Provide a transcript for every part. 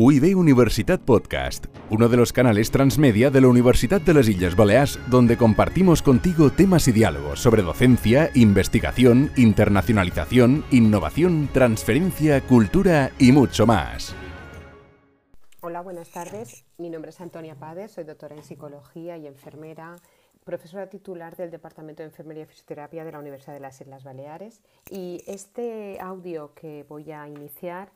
UIB Universitat Podcast, uno de los canales transmedia de la Universidad de las Islas Baleares, donde compartimos contigo temas y diálogos sobre docencia, investigación, internacionalización, innovación, transferencia, cultura y mucho más. Hola, buenas tardes. Mi nombre es Antonia Pades, soy doctora en psicología y enfermera, profesora titular del Departamento de Enfermería y Fisioterapia de la Universidad de las Islas Baleares. Y este audio que voy a iniciar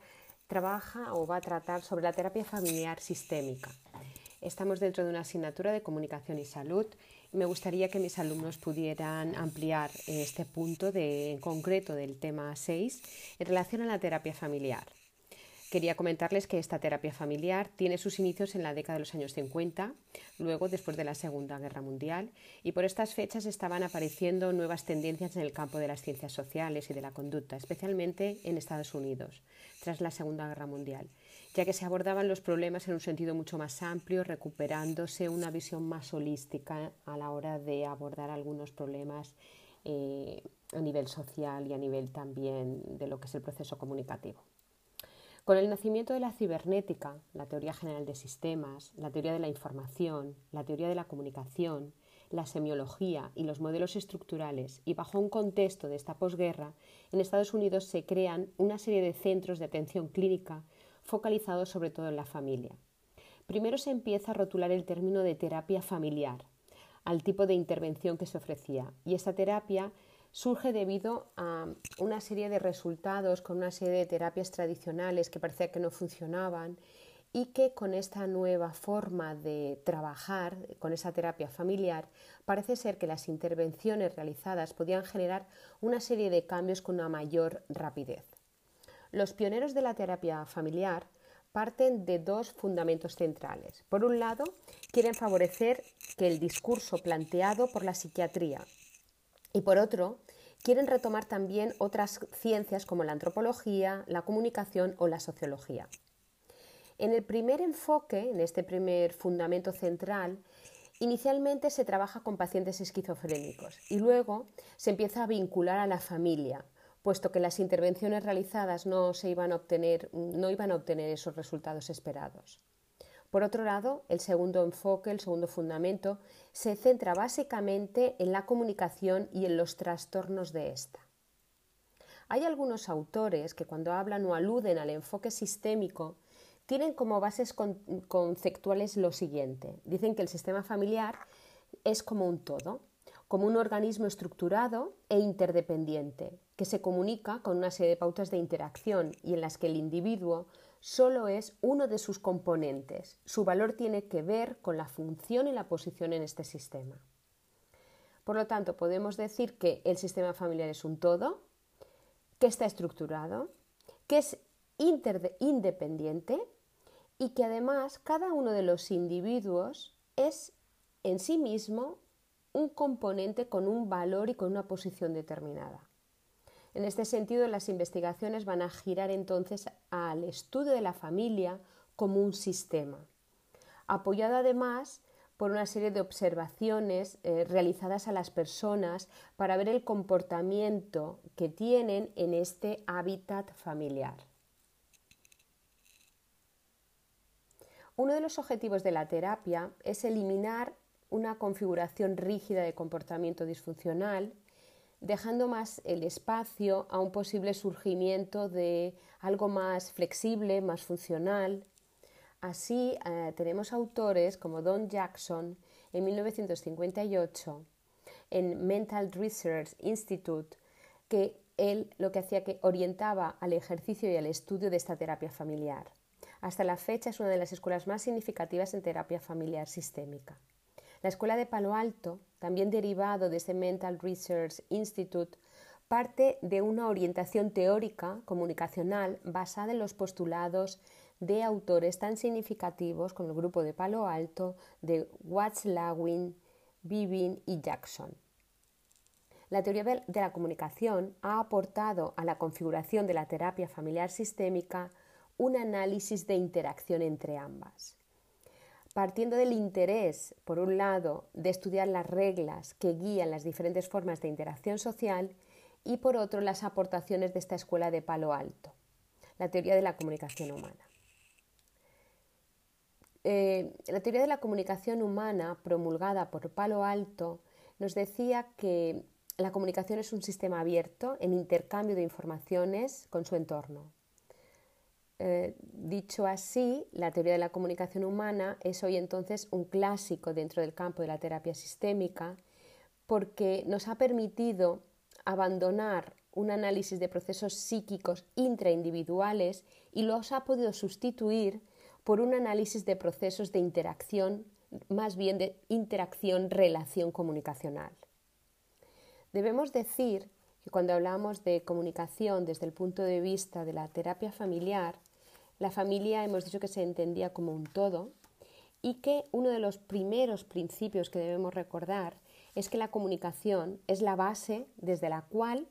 trabaja o va a tratar sobre la terapia familiar sistémica. Estamos dentro de una asignatura de comunicación y salud me gustaría que mis alumnos pudieran ampliar este punto de, en concreto del tema 6 en relación a la terapia familiar. Quería comentarles que esta terapia familiar tiene sus inicios en la década de los años 50, luego después de la Segunda Guerra Mundial, y por estas fechas estaban apareciendo nuevas tendencias en el campo de las ciencias sociales y de la conducta, especialmente en Estados Unidos, tras la Segunda Guerra Mundial, ya que se abordaban los problemas en un sentido mucho más amplio, recuperándose una visión más holística a la hora de abordar algunos problemas eh, a nivel social y a nivel también de lo que es el proceso comunicativo. Con el nacimiento de la cibernética, la teoría general de sistemas, la teoría de la información, la teoría de la comunicación, la semiología y los modelos estructurales, y bajo un contexto de esta posguerra, en Estados Unidos se crean una serie de centros de atención clínica focalizados sobre todo en la familia. Primero se empieza a rotular el término de terapia familiar al tipo de intervención que se ofrecía, y esta terapia surge debido a una serie de resultados con una serie de terapias tradicionales que parecía que no funcionaban y que con esta nueva forma de trabajar, con esa terapia familiar, parece ser que las intervenciones realizadas podían generar una serie de cambios con una mayor rapidez. Los pioneros de la terapia familiar parten de dos fundamentos centrales. Por un lado, quieren favorecer que el discurso planteado por la psiquiatría y por otro, quieren retomar también otras ciencias como la antropología, la comunicación o la sociología. En el primer enfoque, en este primer fundamento central, inicialmente se trabaja con pacientes esquizofrénicos y luego se empieza a vincular a la familia, puesto que las intervenciones realizadas no, se iban, a obtener, no iban a obtener esos resultados esperados. Por otro lado, el segundo enfoque, el segundo fundamento, se centra básicamente en la comunicación y en los trastornos de esta. Hay algunos autores que cuando hablan o aluden al enfoque sistémico tienen como bases conceptuales lo siguiente. Dicen que el sistema familiar es como un todo, como un organismo estructurado e interdependiente, que se comunica con una serie de pautas de interacción y en las que el individuo solo es uno de sus componentes. Su valor tiene que ver con la función y la posición en este sistema. Por lo tanto, podemos decir que el sistema familiar es un todo, que está estructurado, que es independiente y que además cada uno de los individuos es en sí mismo un componente con un valor y con una posición determinada. En este sentido, las investigaciones van a girar entonces al estudio de la familia como un sistema, apoyado además por una serie de observaciones eh, realizadas a las personas para ver el comportamiento que tienen en este hábitat familiar. Uno de los objetivos de la terapia es eliminar una configuración rígida de comportamiento disfuncional dejando más el espacio a un posible surgimiento de algo más flexible, más funcional. Así eh, tenemos autores como Don Jackson en 1958 en Mental Research Institute que él lo que hacía que orientaba al ejercicio y al estudio de esta terapia familiar. Hasta la fecha es una de las escuelas más significativas en terapia familiar sistémica. La Escuela de Palo Alto, también derivado de ese Mental Research Institute, parte de una orientación teórica comunicacional basada en los postulados de autores tan significativos como el grupo de Palo Alto de Watts, Lawin, Bibin y Jackson. La teoría de la comunicación ha aportado a la configuración de la terapia familiar sistémica un análisis de interacción entre ambas partiendo del interés, por un lado, de estudiar las reglas que guían las diferentes formas de interacción social y por otro las aportaciones de esta escuela de palo alto, la teoría de la comunicación humana. eh, la teoría de la comunicación humana promulgada por Palo Alto nos decía que la comunicación es un sistema abierto en intercambio de informaciones con su entorno. Eh, dicho así, la teoría de la comunicación humana es hoy entonces un clásico dentro del campo de la terapia sistémica porque nos ha permitido abandonar un análisis de procesos psíquicos intraindividuales y los ha podido sustituir por un análisis de procesos de interacción, más bien de interacción-relación comunicacional. Debemos decir que cuando hablamos de comunicación desde el punto de vista de la terapia familiar, la familia hemos dicho que se entendía como un todo y que uno de los primeros principios que debemos recordar es que la comunicación es la base desde la cual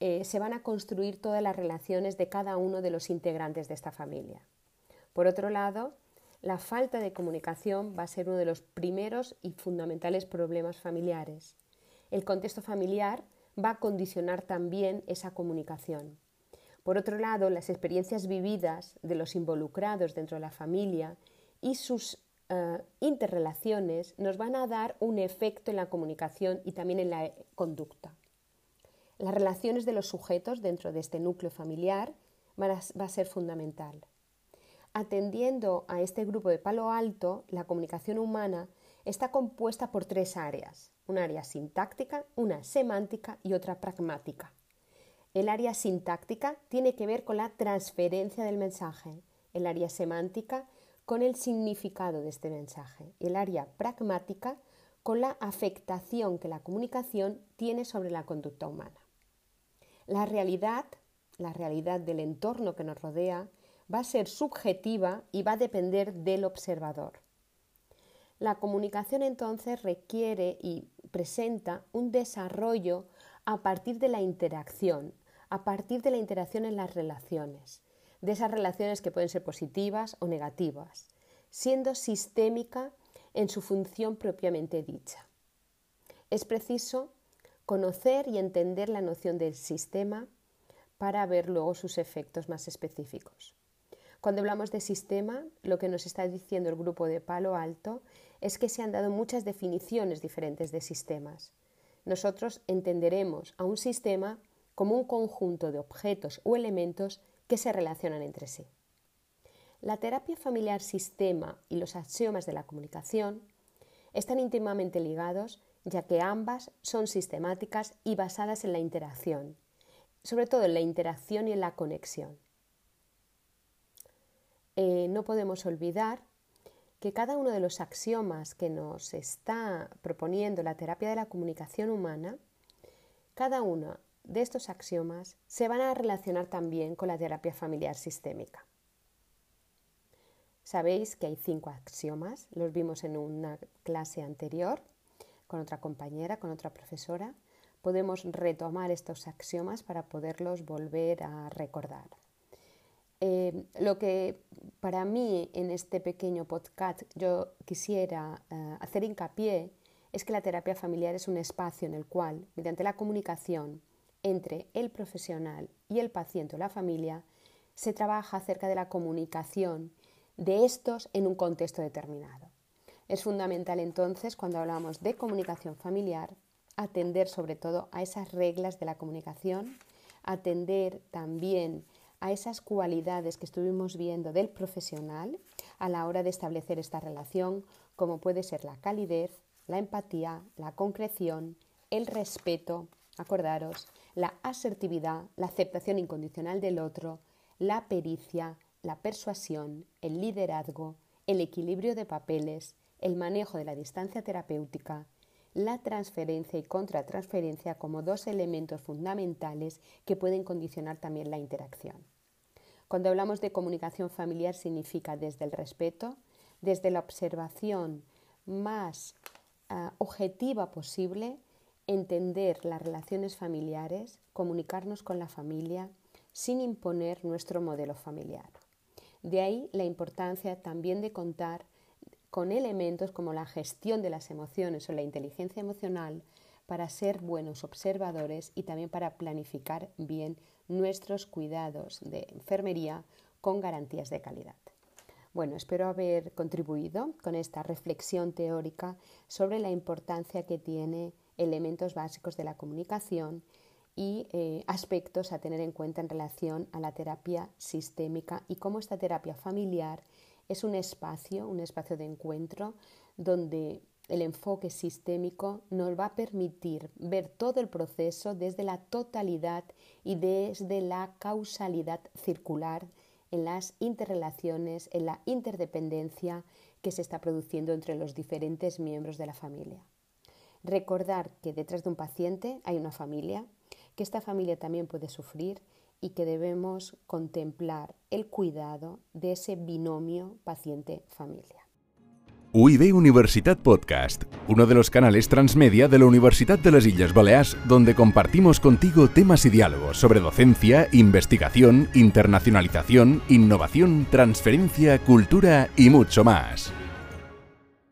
eh, se van a construir todas las relaciones de cada uno de los integrantes de esta familia. Por otro lado, la falta de comunicación va a ser uno de los primeros y fundamentales problemas familiares. El contexto familiar va a condicionar también esa comunicación. Por otro lado, las experiencias vividas de los involucrados dentro de la familia y sus eh, interrelaciones nos van a dar un efecto en la comunicación y también en la conducta. Las relaciones de los sujetos dentro de este núcleo familiar van a, va a ser fundamental. Atendiendo a este grupo de palo alto, la comunicación humana está compuesta por tres áreas, un área sintáctica, una semántica y otra pragmática. El área sintáctica tiene que ver con la transferencia del mensaje, el área semántica con el significado de este mensaje y el área pragmática con la afectación que la comunicación tiene sobre la conducta humana. La realidad, la realidad del entorno que nos rodea, va a ser subjetiva y va a depender del observador. La comunicación entonces requiere y presenta un desarrollo a partir de la interacción, a partir de la interacción en las relaciones, de esas relaciones que pueden ser positivas o negativas, siendo sistémica en su función propiamente dicha. Es preciso conocer y entender la noción del sistema para ver luego sus efectos más específicos. Cuando hablamos de sistema, lo que nos está diciendo el grupo de Palo Alto es que se han dado muchas definiciones diferentes de sistemas. Nosotros entenderemos a un sistema como un conjunto de objetos o elementos que se relacionan entre sí. La terapia familiar sistema y los axiomas de la comunicación están íntimamente ligados ya que ambas son sistemáticas y basadas en la interacción, sobre todo en la interacción y en la conexión. Eh, no podemos olvidar que cada uno de los axiomas que nos está proponiendo la terapia de la comunicación humana, cada uno de estos axiomas se van a relacionar también con la terapia familiar sistémica. Sabéis que hay cinco axiomas, los vimos en una clase anterior con otra compañera, con otra profesora. Podemos retomar estos axiomas para poderlos volver a recordar. Eh, lo que para mí en este pequeño podcast yo quisiera eh, hacer hincapié es que la terapia familiar es un espacio en el cual, mediante la comunicación entre el profesional y el paciente o la familia, se trabaja acerca de la comunicación de estos en un contexto determinado. Es fundamental entonces, cuando hablamos de comunicación familiar, atender sobre todo a esas reglas de la comunicación, atender también a esas cualidades que estuvimos viendo del profesional a la hora de establecer esta relación, como puede ser la calidez, la empatía, la concreción, el respeto, acordaros, la asertividad, la aceptación incondicional del otro, la pericia, la persuasión, el liderazgo, el equilibrio de papeles, el manejo de la distancia terapéutica, la transferencia y contratransferencia como dos elementos fundamentales que pueden condicionar también la interacción. Cuando hablamos de comunicación familiar significa desde el respeto, desde la observación más ah, objetiva posible, entender las relaciones familiares, comunicarnos con la familia sin imponer nuestro modelo familiar. De ahí la importancia también de contar con elementos como la gestión de las emociones o la inteligencia emocional para ser buenos observadores y también para planificar bien nuestros cuidados de enfermería con garantías de calidad. Bueno, espero haber contribuido con esta reflexión teórica sobre la importancia que tiene elementos básicos de la comunicación y eh, aspectos a tener en cuenta en relación a la terapia sistémica y cómo esta terapia familiar es un espacio, un espacio de encuentro donde el enfoque sistémico nos va a permitir ver todo el proceso desde la totalidad y desde la causalidad circular en las interrelaciones, en la interdependencia que se está produciendo entre los diferentes miembros de la familia. Recordar que detrás de un paciente hay una familia, que esta familia también puede sufrir y que debemos contemplar el cuidado de ese binomio paciente-familia. UIB Universitat Podcast, uno de los canales transmedia de la Universidad de las Islas Baleares, donde compartimos contigo temas y diálogos sobre docencia, investigación, internacionalización, innovación, transferencia, cultura y mucho más.